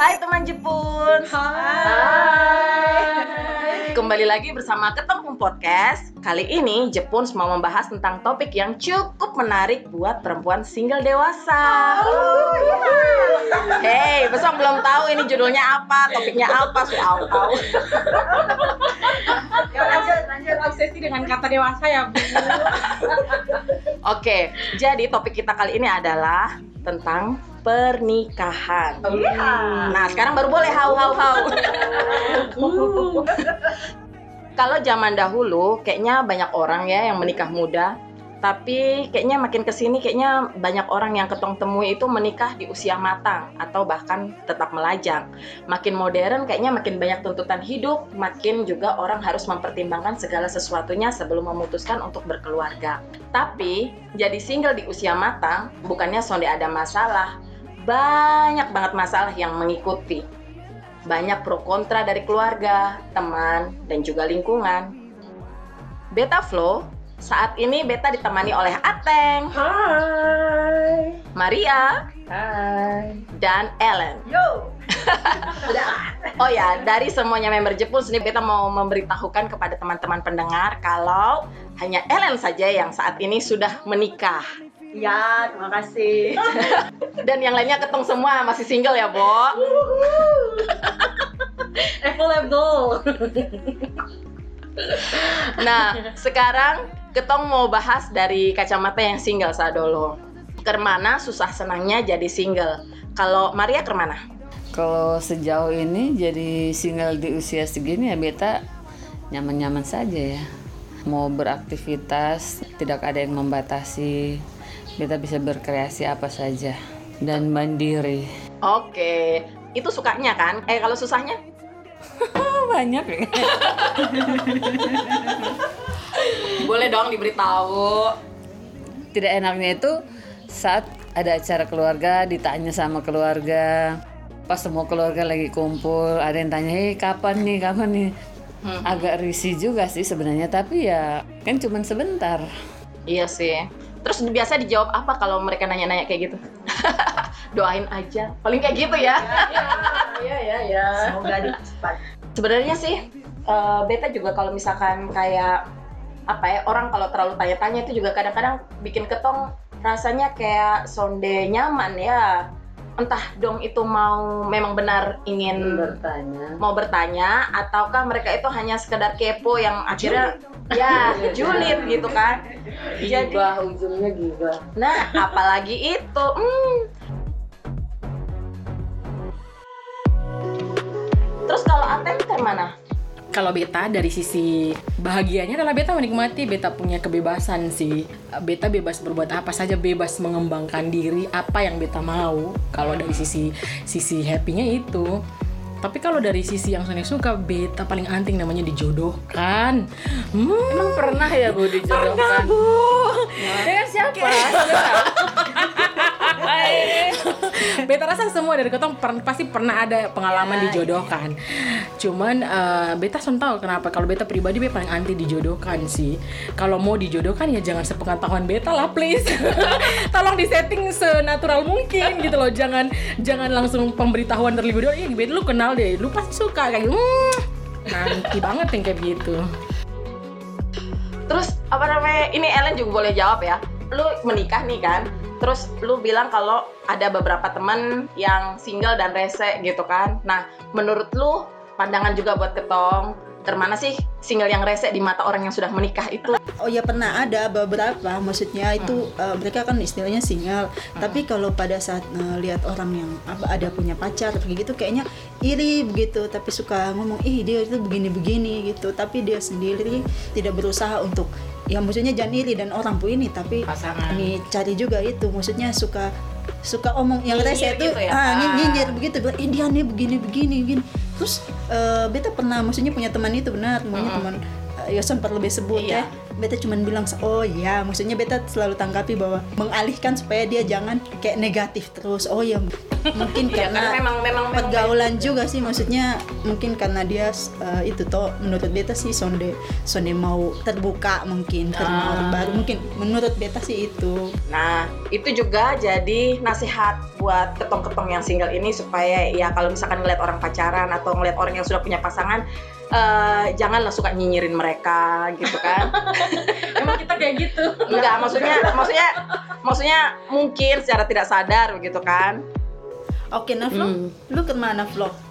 Hai teman Jepun. Hai. Kembali lagi bersama Ketemu Podcast. Kali ini Jepun mau membahas tentang topik yang cukup menarik buat perempuan single dewasa. Hey, besok belum tahu ini judulnya apa, topiknya apa, su au au. Ya, lanjut, lanjut obsesi dengan kata dewasa ya, Bu. Oke, jadi topik kita kali ini adalah tentang pernikahan. Nah, sekarang baru boleh hau hau hau. Kalau zaman dahulu kayaknya banyak orang ya yang menikah muda, tapi kayaknya makin ke sini kayaknya banyak orang yang ketong temui itu menikah di usia matang atau bahkan tetap melajang. Makin modern kayaknya makin banyak tuntutan hidup, makin juga orang harus mempertimbangkan segala sesuatunya sebelum memutuskan untuk berkeluarga. Tapi jadi single di usia matang bukannya sonde ada masalah, banyak banget masalah yang mengikuti. Banyak pro kontra dari keluarga, teman, dan juga lingkungan. Beta Flow, saat ini Beta ditemani oleh Ateng, Hai. Maria, Hai. dan Ellen. Yo. Oh ya, dari semuanya member Jepun sini Beta mau memberitahukan kepada teman-teman pendengar kalau hanya Ellen saja yang saat ini sudah menikah. Ya, terima kasih. Dan yang lainnya ketong semua masih single ya, Bo? Available. Nah, sekarang ketong mau bahas dari kacamata yang single saat dulu. Ke mana susah senangnya jadi single? Kalau Maria ke mana? Kalau sejauh ini jadi single di usia segini ya beta nyaman-nyaman saja ya. Mau beraktivitas tidak ada yang membatasi. Beta bisa berkreasi apa saja dan mandiri. Oke, itu sukanya kan? Eh, kalau susahnya? Banyak ya. Boleh dong diberitahu. Tidak enaknya itu saat ada acara keluarga ditanya sama keluarga. Pas semua keluarga lagi kumpul, ada yang tanya, "Hei, kapan nih? Kapan nih?" Hmm. Agak risih juga sih sebenarnya, tapi ya kan cuman sebentar. Iya sih. Terus biasa dijawab apa kalau mereka nanya-nanya kayak gitu? Doain aja. Paling kayak gitu ya. Iya, iya, iya. Semoga cepat. Sebenarnya sih eh, beta juga kalau misalkan kayak apa ya orang kalau terlalu tanya-tanya itu juga kadang-kadang bikin ketong rasanya kayak sonde nyaman ya. Entah dong itu mau memang benar ingin Bertanya. mau bertanya ataukah mereka itu hanya sekedar kepo yang akhirnya ya julid gitu kan. Jadi Gibah, ujungnya gibah. Nah, apalagi itu. Hmm. Terus kalau Aten ke mana? Kalau beta dari sisi bahagianya adalah beta menikmati beta punya kebebasan sih. Beta bebas berbuat apa saja, bebas mengembangkan diri apa yang beta mau. Kalau dari sisi sisi happy-nya itu. Tapi kalau dari sisi yang Sony suka, beta paling anting namanya dijodohkan. Hmm, Emang pernah ya Bu dijodohkan? Bu. Dengan siapa? beta rasa semua dari ketong per- pasti pernah ada pengalaman dijodohkan. Cuman eh, beta tahu kenapa kalau beta pribadi beta paling anti dijodohkan sih. Kalau mau dijodohkan ya jangan sepengetahuan beta lah please. Tolong disetting senatural mungkin gitu loh. Jangan jangan langsung pemberitahuan terlebih dahulu. Ih, beta lu kenal deh. Lu pasti suka kayak. Hmm, nanti banget yang kayak gitu. Terus apa namanya? Ini Ellen juga boleh jawab ya. Lu menikah nih kan? Terus lu bilang kalau ada beberapa temen yang single dan rese gitu kan. Nah, menurut lu pandangan juga buat ketong termana sih single yang rese di mata orang yang sudah menikah itu? Oh ya pernah ada beberapa, maksudnya itu eh, mereka kan istilahnya single. Tapi kalau pada saat eh, lihat orang yang apa, ada punya pacar kayak gitu, kayaknya iri begitu. Tapi suka ngomong, ih dia itu begini-begini gitu. Tapi dia sendiri tidak berusaha untuk, ya maksudnya jangan iri dan orang pun ini. Tapi Pasangan. ini cari juga itu, maksudnya suka suka omong yang rese itu, gitu ya? ah, Ah. nyinyir begitu. bilang, Eh dia nih begini-begini, begini. Terus eh, beta pernah, maksudnya punya teman itu benar, namanya teman eh, ya sempat lebih sebut Iya. ya. Beta cuman bilang oh ya maksudnya beta selalu tanggapi bahwa mengalihkan supaya dia jangan kayak negatif terus. Oh ya mungkin Iya, karena karena memang memang memang pergaulan juga sih maksudnya mungkin karena dia eh, itu toh menurut beta sih sonde sonde mau terbuka mungkin terima Ah. orang baru mungkin menurut beta sih itu Nah, itu juga jadi nasihat buat ketong-ketong yang single ini supaya ya kalau misalkan ngeliat orang pacaran atau ngeliat orang yang sudah punya pasangan, eh, janganlah suka nyinyirin mereka gitu kan. Emang kita kayak gitu. Enggak, maksudnya maksudnya maksudnya mungkin secara tidak sadar begitu kan. Oke Naflo Hmm. lu ke mana Flo?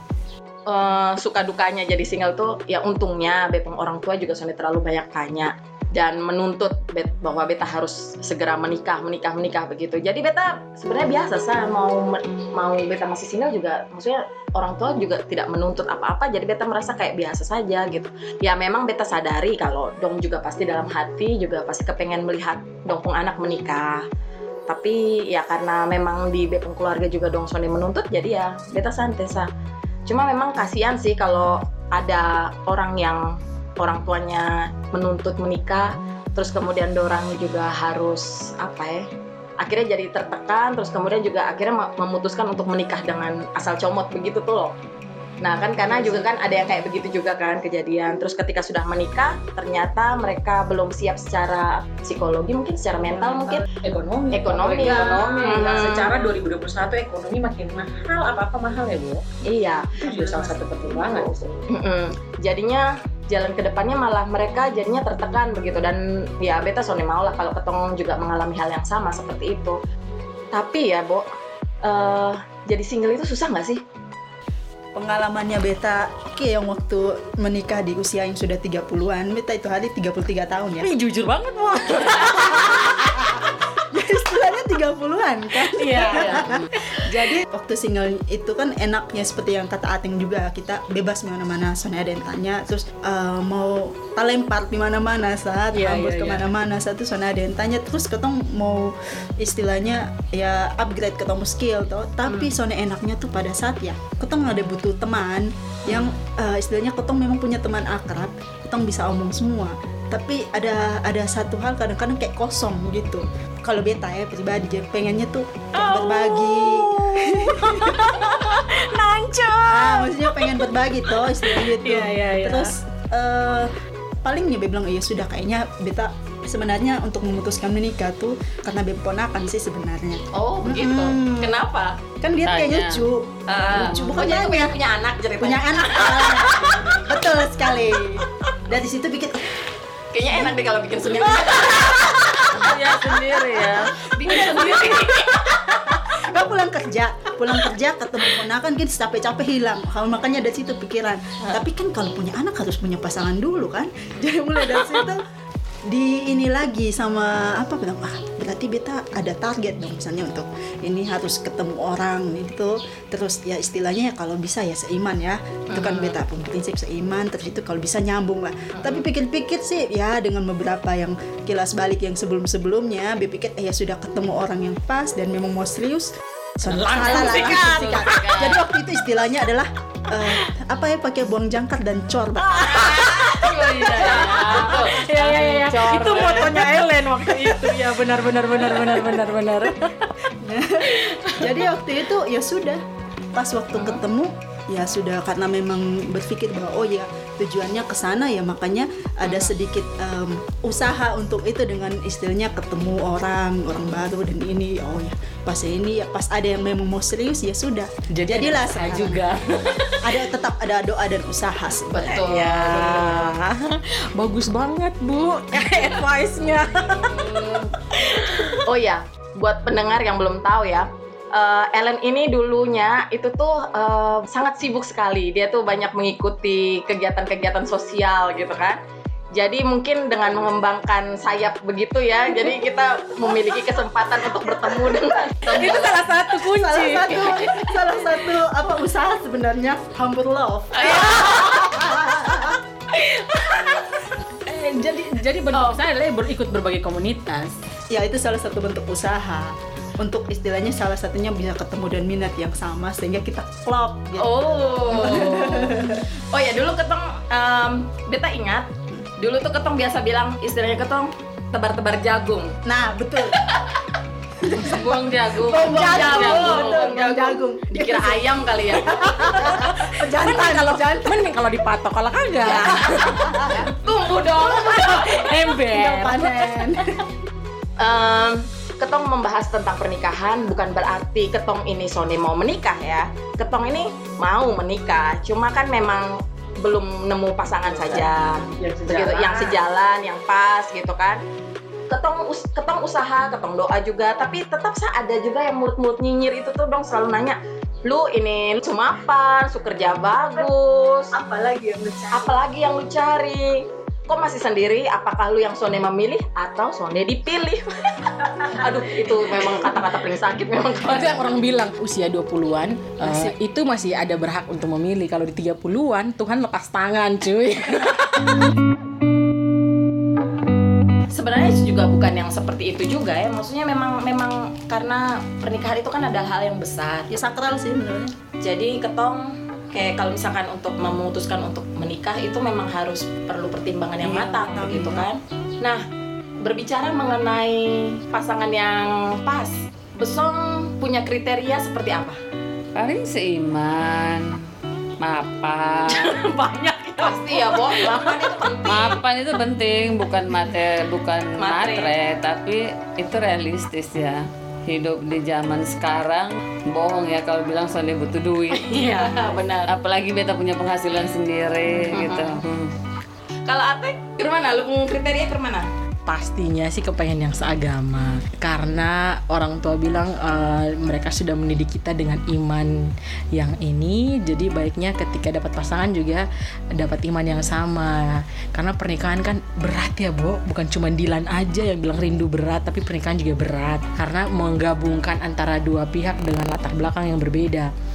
Eh, suka dukanya jadi single tuh ya untungnya bepeng orang tua juga sudah terlalu banyak tanya dan menuntut bet bahwa beta harus segera menikah menikah menikah begitu. Jadi beta sebenarnya biasa sah mau mau beta masih single juga maksudnya orang tua juga tidak menuntut apa-apa jadi beta merasa kayak biasa saja gitu. Ya memang beta sadari kalau dong juga pasti dalam hati juga pasti kepengen melihat dong pung anak menikah tapi ya karena memang di bepeng keluarga juga dong Sony menuntut jadi ya beta santai sah cuma memang kasihan sih kalau ada orang yang orang tuanya menuntut menikah terus kemudian dorang juga harus apa ya akhirnya jadi tertekan terus kemudian juga akhirnya me- memutuskan untuk menikah dengan asal comot begitu tuh loh nah kan karena juga kan ada yang kayak begitu juga kan kejadian terus ketika sudah menikah ternyata mereka belum siap secara psikologi mungkin secara mental mungkin Ekonomi. Ekonomi. Ekonomi. Hmm. Nah, secara 2021 ekonomi makin mahal. Apa-apa mahal ya, Bu? iya Itu juga salah satu pertimbangan. Mm-mm. jadinya jalan ke depannya malah mereka jadinya tertekan begitu dan ya beta sone mau lah kalau ketong juga mengalami hal yang sama seperti itu tapi ya Bo eh, jadi single itu susah nggak sih pengalamannya beta yang waktu menikah di usia yang sudah 30-an beta itu hari 33 tahun ya Ih, jujur banget mau. jadi istilahnya 30-an kan Iya. Jadi waktu single itu kan enaknya seperti yang kata Ateng juga kita bebas mana-mana soalnya ada yang tanya terus eh, mau talempar di mana-mana saat Iya, hambur iya, iya. ke mana-mana saat itu soalnya ada yang tanya terus ketong mau istilahnya ya upgrade ketemu skill toh tapi Hmm. soalnya enaknya tuh pada saat ya ketong ada butuh teman yang eh, istilahnya ketong memang punya teman akrab ketong bisa omong semua tapi ada ada satu hal kadang-kadang kayak kosong gitu. Kalau beta ya pribadi jadi pengennya tuh kayak berbagi. Nancep. ah maksudnya pengen berbagi toh istilahnya gitu. Iya, iya, iya. terus eh palingnya Be bilang iya sudah kayaknya beta sebenarnya untuk memutuskan menikah tuh karena Be ponakan sih sebenarnya. Oh begitu. Mm-mm. kenapa? Kan dia kayak lucu. Lucu bukan jadi tanya. punya, punya anak ceritanya. Punya anak. Betul sekali. Dari situ bikin kayaknya enak deh kalau bikin sendiri. Ya sendiri ya. Bikin sendiri. Kan pulang kerja pulang kerja ketemu ponakan kan capek-capek hilang. Kalau makanya dari situ pikiran. Tapi kan kalau punya anak harus punya pasangan dulu kan? Jadi mulai dari situ di ini lagi sama apa bilang ah berarti beta ada target dong misalnya untuk ini harus ketemu orang itu terus ya istilahnya ya kalau bisa ya seiman ya. Itu kan beta pun prinsip seiman terus itu kalau bisa nyambung lah. Tapi pikir-pikir sih ya dengan beberapa yang kilas balik yang sebelum-sebelumnya berpikir eh ya sudah ketemu orang yang pas dan memang mau serius. Salah langsung jadi waktu itu istilahnya adalah eh, apa ya pakai buang jangkar dan cor Iya iya iya. Itu motonya Ellen waktu itu. Ya benar benar benar benar benar benar. jadi waktu itu ya sudah pas waktu ketemu ya sudah karena memang berpikir bahwa oh ya tujuannya ke sana ya makanya ada sedikit em, usaha untuk itu dengan istilahnya ketemu orang orang baru dan ini oh ya pas ini ya pas ada yang memang mau serius ya sudah jadilah saya juga ada tetap ada doa dan usaha sih betul Ya. Bagus banget, Bu. Advice-nya. Oh ya, buat pendengar yang belum tahu ya, eh, Ellen ini dulunya itu tuh eh, sangat sibuk sekali. Dia tuh banyak mengikuti kegiatan-kegiatan sosial gitu kan. Jadi mungkin dengan mengembangkan sayap begitu ya, jadi kita memiliki kesempatan untuk bertemu dengan Itu salah satu kunci. salah satu salah satu apa usaha sebenarnya humble love Eh, jadi jadi bentuk saya adalah berikut berbagai komunitas. ya itu salah satu bentuk usaha untuk istilahnya salah satunya bisa ketemu dan minat yang sama sehingga kita klop gitu. Oh. Oh ya dulu ketong em, beta ingat dulu tuh ketong biasa bilang istilahnya ketong tebar-tebar jagung. Nah, betul. Bong jagung. Bong jagung, betul, bong jagung. Dikira ayam kali ya. Mending kalau mending kalau dipatok kalau kagak. Tunggu dong. Ember. panen Em, ketong membahas tentang pernikahan bukan berarti ketong ini Sony mau menikah ya. Ketong ini mau menikah, cuma kan memang belum nemu pasangan saja. Yang Begitu, yang sejalan, yang pas gitu kan. Ketong us- ketong usaha, ketong doa juga, tapi tetap ada juga yang mulut-mulut nyinyir itu tuh dong selalu nanya, lu ini cuma apa, su kerja bagus, apalagi yang besar apalagi yang lu cari? Kok masih sendiri? Apakah lu yang Sonde memilih atau Sonde dipilih aduh itu memang kata-kata paling sakit memang Itu yang orang bilang usia 20-an eh, itu masih ada berhak untuk memilih. Kalau di 30-an Tuhan lepas tangan, cuy. sebenarnya juga bukan yang seperti itu juga ya maksudnya memang memang karena pernikahan itu kan adalah hal yang besar ya sakral sih menurutnya jadi ketong kayak kalau misalkan untuk memutuskan untuk menikah itu memang harus perlu pertimbangan yang Iya, matang begitu iya. kan nah berbicara mengenai pasangan yang pas Besong punya kriteria seperti apa? Paling seiman, mapan. Banyak pasti ya, Bo. Makan itu penting. Mapan itu penting, bukan mate, bukan Matre. matre, tapi itu realistis ya. Hidup di zaman sekarang bohong ya kalau bilang Sony butuh duit. Iya, benar. Apalagi beta punya penghasilan sendiri gitu. Hmm. Kalau Atek, ke mana? Lu kriteria ke mana? Pastinya sih kepengen yang seagama. Karena orang tua bilang eh, mereka sudah mendidik kita dengan iman yang ini. Jadi baiknya ketika dapat pasangan juga dapat iman yang sama. Karena pernikahan kan berat ya Bo. Bukan cuma Dilan aja yang bilang rindu berat Tapi pernikahan juga berat. Karena menggabungkan antara dua pihak dengan latar belakang yang berbeda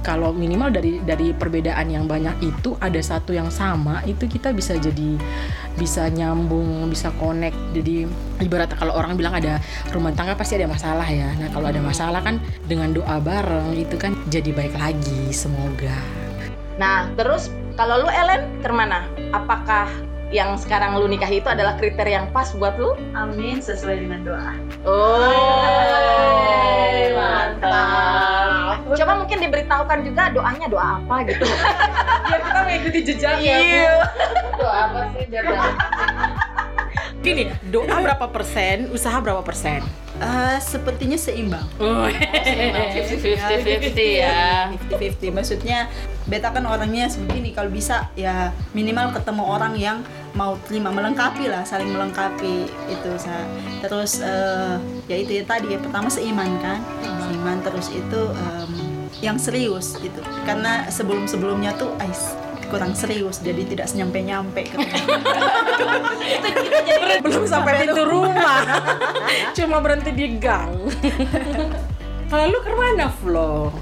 kalau minimal dari dari perbedaan yang banyak itu ada satu yang sama itu kita bisa jadi bisa nyambung bisa connect jadi ibarat kalau orang bilang ada rumah tangga pasti ada masalah ya nah kalau ada masalah kan dengan doa bareng itu kan jadi baik lagi semoga Nah, terus kalau lu Ellen ke mana? Apakah yang sekarang lu nikah itu adalah kriteria yang pas buat lu? amin sesuai dengan doa Oh, mantap. Coba mungkin diberitahukan juga doanya doa apa gitu. biar kita mengikuti jejaknya Iya. Doa apa sih? Biar gini doa berapa persen? Usaha berapa persen? Eh, sepertinya seimbang. Oh, 50-50 ya. 50-50 maksudnya beta kan orangnya sebegini kalau bisa ya minimal ketemu orang yang mau terima melengkapi lah saling melengkapi itu sa. Terus eh, ya itu ya tadi ya pertama seiman kan? Seiman terus itu em, yang serius gitu. Karena sebelum sebelumnya tuh ais kurang serius jadi tidak nyampe nyampe belum sampai pintu rumah. Cuma berhenti di gang. Kalau lu ke mana Flo?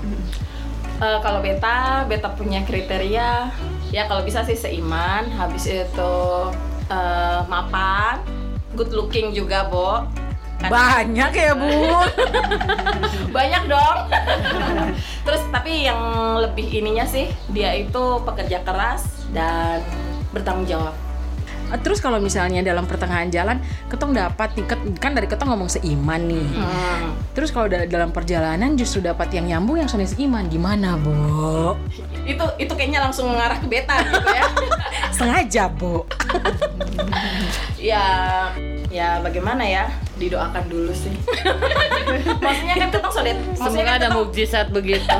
Eh, kalau beta, beta punya kriteria ya kalau bisa sih seiman, habis itu eh, mapan, good looking juga, Bo. Kan- banyak ya bu Banyak dong. Terus tapi yang lebih ininya sih dia itu pekerja keras dan bertanggung jawab. Terus kalau misalnya dalam pertengahan jalan, ketong dapat nih, ket- kan dari ketong ngomong seiman nih. Hmm. Terus kalau da- dalam perjalanan justru dapat yang nyambung yang soalnya seiman, gimana, Bu? Itu itu kayaknya langsung mengarah ke beta gitu ya. Sengaja, Bu. ya ya bagaimana ya didoakan dulu sih. Maksudnya kan ketong sudah maksudnya Semoga kan ada ketong, mukjizat begitu.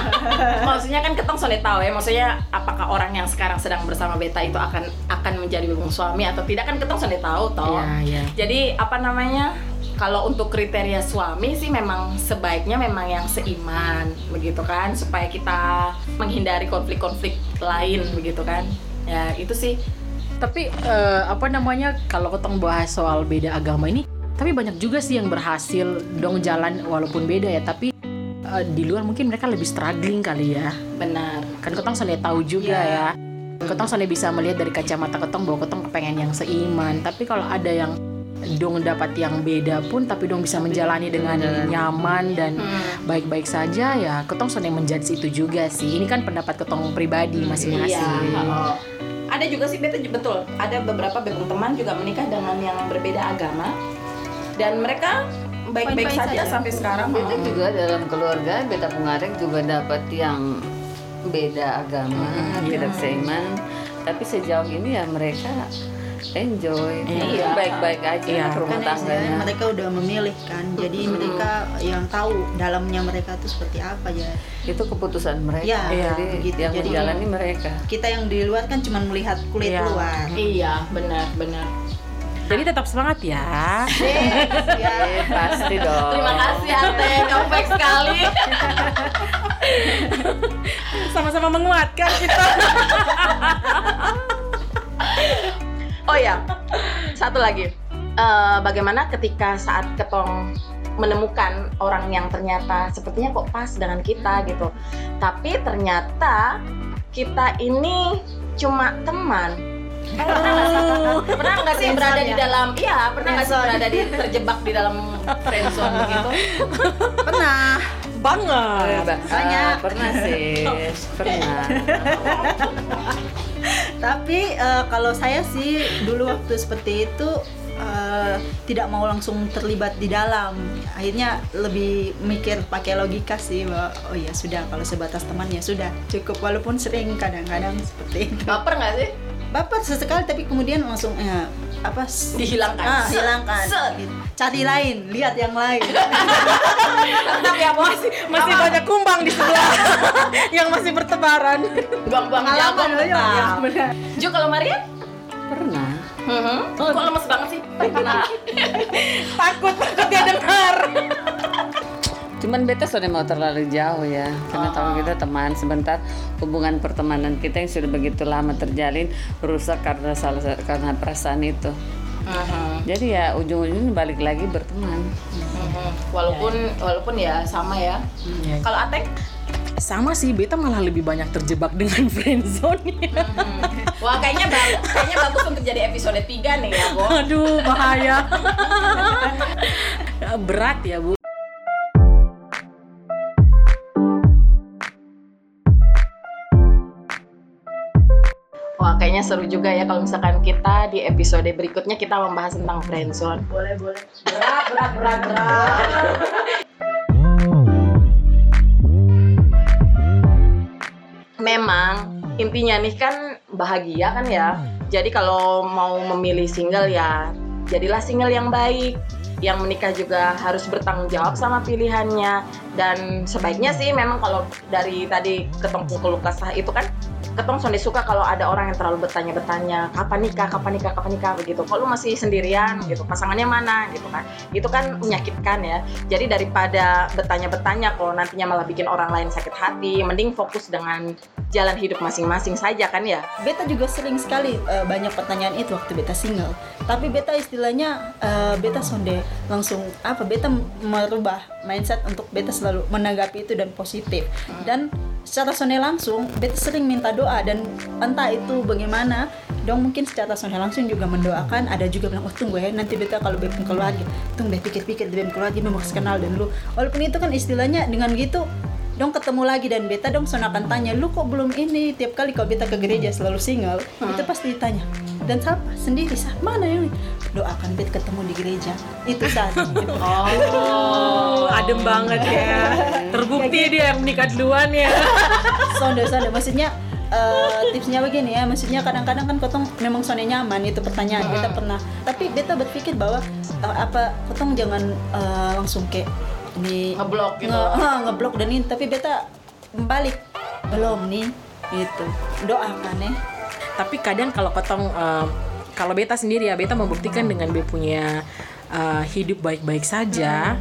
maksudnya kan ketong sudah tahu ya maksudnya apakah orang yang sekarang sedang bersama beta itu akan akan menjadi bung suami atau tidak? Kan ketong sudah tahu toh. Iya, iya. jadi apa namanya kalau untuk kriteria suami sih memang sebaiknya memang yang seiman begitu kan? Supaya kita menghindari konflik-konflik lain begitu kan? Ya itu sih. Tapi eh, apa namanya kalau ketong bahas soal beda agama ini, tapi banyak juga sih yang berhasil dong jalan walaupun beda ya, tapi eh, di luar mungkin mereka lebih struggling kali ya. benar Kan ketong soalnya tahu juga ya. Ketong soalnya bisa melihat dari kacamata ketong bahwa ketong kepengen yang seiman. Tapi kalau ada yang dong dapat yang beda pun tapi dong bisa menjalani dengan nyaman dan Hmm. baik-baik saja ya ketong soalnya menjudge itu juga sih ini kan pendapat ketong pribadi masing-masing Iya. Ada juga sih beta betul. Ada beberapa teman juga menikah dengan yang berbeda agama dan mereka baik-baik saja sampai sekarang. Beta juga dalam keluarga beta pengareng juga dapat yang beda agama, tidak seiman. Tapi sejauh ini ya mereka enjoy, Iya. baik-baik aja Iya. rumah kan tangganya. mereka udah memilih kan jadi mereka yang tahu dalamnya mereka tuh seperti apa ya Itu keputusan mereka. Iya, jadi begitu. yang Jadi- menjalani mereka. kita yang di luar kan cuma melihat kulit Iya. luar Iya, benar, benar. Jadi tetap semangat ya. Eh, pasti dong. Terima kasih Ate, kamu baik sekali. Sama-sama menguatkan kita. Oh ya, satu lagi. Eh, bagaimana ketika saat ketong menemukan orang yang ternyata sepertinya kok pas dengan kita gitu, tapi ternyata kita ini cuma teman. Pernah nggak sih? Pernah nggak sih berada di dalam? Iya, pernah nggak sih berada di terjebak di dalam friendzone begitu? pernah Banget. Banyak. pernah sih, pernah. tapi eh, kalau saya sih dulu waktu seperti itu eh, tidak mau langsung terlibat di dalam akhirnya lebih mikir pakai logika sih bahwa oh ya sudah kalau sebatas teman ya sudah cukup walaupun sering kadang-kadang seperti itu Baper nggak sih? Baper sesekali tapi kemudian langsung ya apa Dihilangkan. ah, hilangkan Set. Gitu. cari lain lihat yang lain Tapi ya bos, Masih banyak kumbang di sebelah yang masih bertebaran. buang-buang jagung Pengalaman loh, ya, ya, tetap. benar. Ju kalau Maria? Pernah. Mhm. Kok lemes banget sih? Pernah. Takut takut dia dengar. Cuman beta sudah mau terlalu jauh ya, karena tahu kita teman sebentar hubungan pertemanan kita yang sudah begitu lama terjalin rusak karena salah karena perasaan itu. Mhm. Jadi ya ujung-ujungnya balik lagi berteman. Mhm. Walaupun walaupun ya sama ya. Kalau Atek? Sama sih, beta malah lebih banyak terjebak dengan friendzone. Mhm. Wah kayaknya bagus, kayaknya bagus untuk jadi episode 3 nih ya, Bo. Aduh, bahaya. Berat ya, Bu. Kayaknya seru juga ya kalau misalkan kita di episode berikutnya kita membahas tentang friendzone. Boleh, boleh. Berat, berat, berat, berat. Memang intinya nih kan bahagia kan ya. Jadi kalau mau memilih single ya jadilah single yang baik. Yang menikah juga harus bertanggung jawab sama pilihannya dan sebaiknya sih memang kalau dari tadi ketong keluh kesah itu kan ketong sonde suka kalau ada orang yang terlalu bertanya-bertanya kapan nikah, kapan nikah, kapan nikah begitu. Kalau masih sendirian gitu, pasangannya mana gitu kan. Itu kan menyakitkan ya. Jadi daripada bertanya-bertanya kalau nantinya malah bikin orang lain sakit hati, mending fokus dengan jalan hidup masing-masing saja kan ya. beta juga sering sekali eh, banyak pertanyaan itu waktu beta single tapi beta istilahnya eh, beta sonde langsung apa beta merubah mindset untuk beta selalu menanggapi itu dan positif dan secara sonde langsung beta sering minta doa dan entah itu bagaimana dong mungkin secara sonde langsung juga mendoakan. Ada juga bilang oh tunggu ya nanti beta kalau beta keluarga tunggu beta pikir-pikir dengan keluarga memang harus kenal dan lu. Walaupun itu kan istilahnya dengan gitu dong ketemu lagi dan beta dong son akan tanya lu kok belum ini? Tiap kali kalau beta ke gereja selalu single. Itu pasti ditanya. Dan siapa sendiri sah mana yang ini?" doakan beta ketemu di gereja. Itu saja Oh, adem banget ya. Terbukti dia yang menikah duluan ya. sonde sonde. Maksudnya eh, tipsnya begini ya. Maksudnya kadang-kadang kan kotong memang sonde nyaman itu pertanyaan beta pernah. Tapi beta berpikir bahwa eh, apa kotong jangan eh, langsung kayak ini Ngeblok gitu. nge, ah, ngeblok dan ini tapi beta balik. Belum nih itu doakan ya. Tapi kadang kalau ketong eh, kalau beta sendiri ya beta membuktikan dengan dia punya eh, hidup baik-baik saja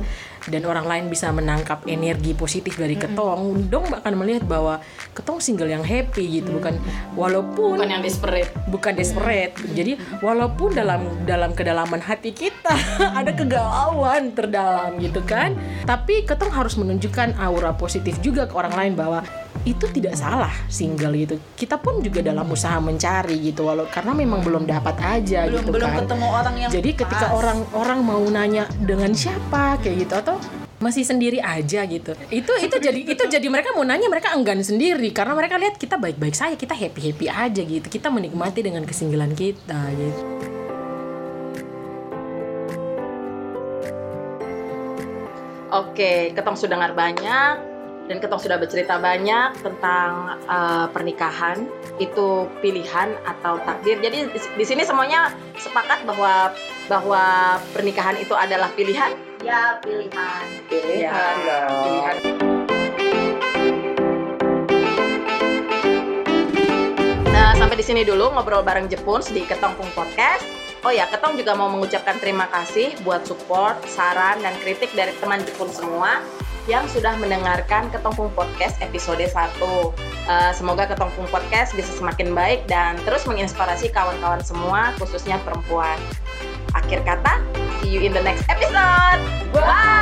dan orang lain bisa menangkap energi positif dari ketong, dong akan melihat bahwa ketong single yang happy gitu bukan walaupun Bukan yang desperate. bukan desperate. Jadi walaupun dalam dalam kedalaman hati kita ada kegalauan terdalam gitu kan, tapi ketong harus menunjukkan aura positif juga ke orang lain bahwa itu tidak salah single gitu. Kita pun juga dalam usaha mencari gitu walau karena memang belum dapat aja belum gitu belum kan. ketemu orang yang Jadi ketika pas. orang-orang mau nanya dengan siapa kayak gitu atau masih sendiri aja gitu. Itu itu jadi itu jadi mereka mau nanya mereka enggan sendiri karena mereka lihat kita baik-baik saja, kita happy-happy aja gitu. Kita menikmati dengan kesinggilan kita gitu. Oke, ketong sudah dengar banyak dan ketong sudah bercerita banyak tentang eh, pernikahan itu pilihan atau takdir. Jadi di, di sini semuanya sepakat bahwa bahwa pernikahan itu adalah pilihan. Ya, pilihan. Pilihan Ya, dong. pilihan. Nah, sampai di sini dulu ngobrol bareng Jepuns di Ketongpung Podcast. Oh ya, Ketong juga mau mengucapkan terima kasih buat support, saran, dan kritik dari teman Jepun semua yang sudah mendengarkan Ketongpung Podcast episode 1. Eh, semoga Ketongpung Podcast bisa semakin baik dan terus menginspirasi kawan-kawan semua, khususnya perempuan. Akhir kata, see you in the next episode. Bye!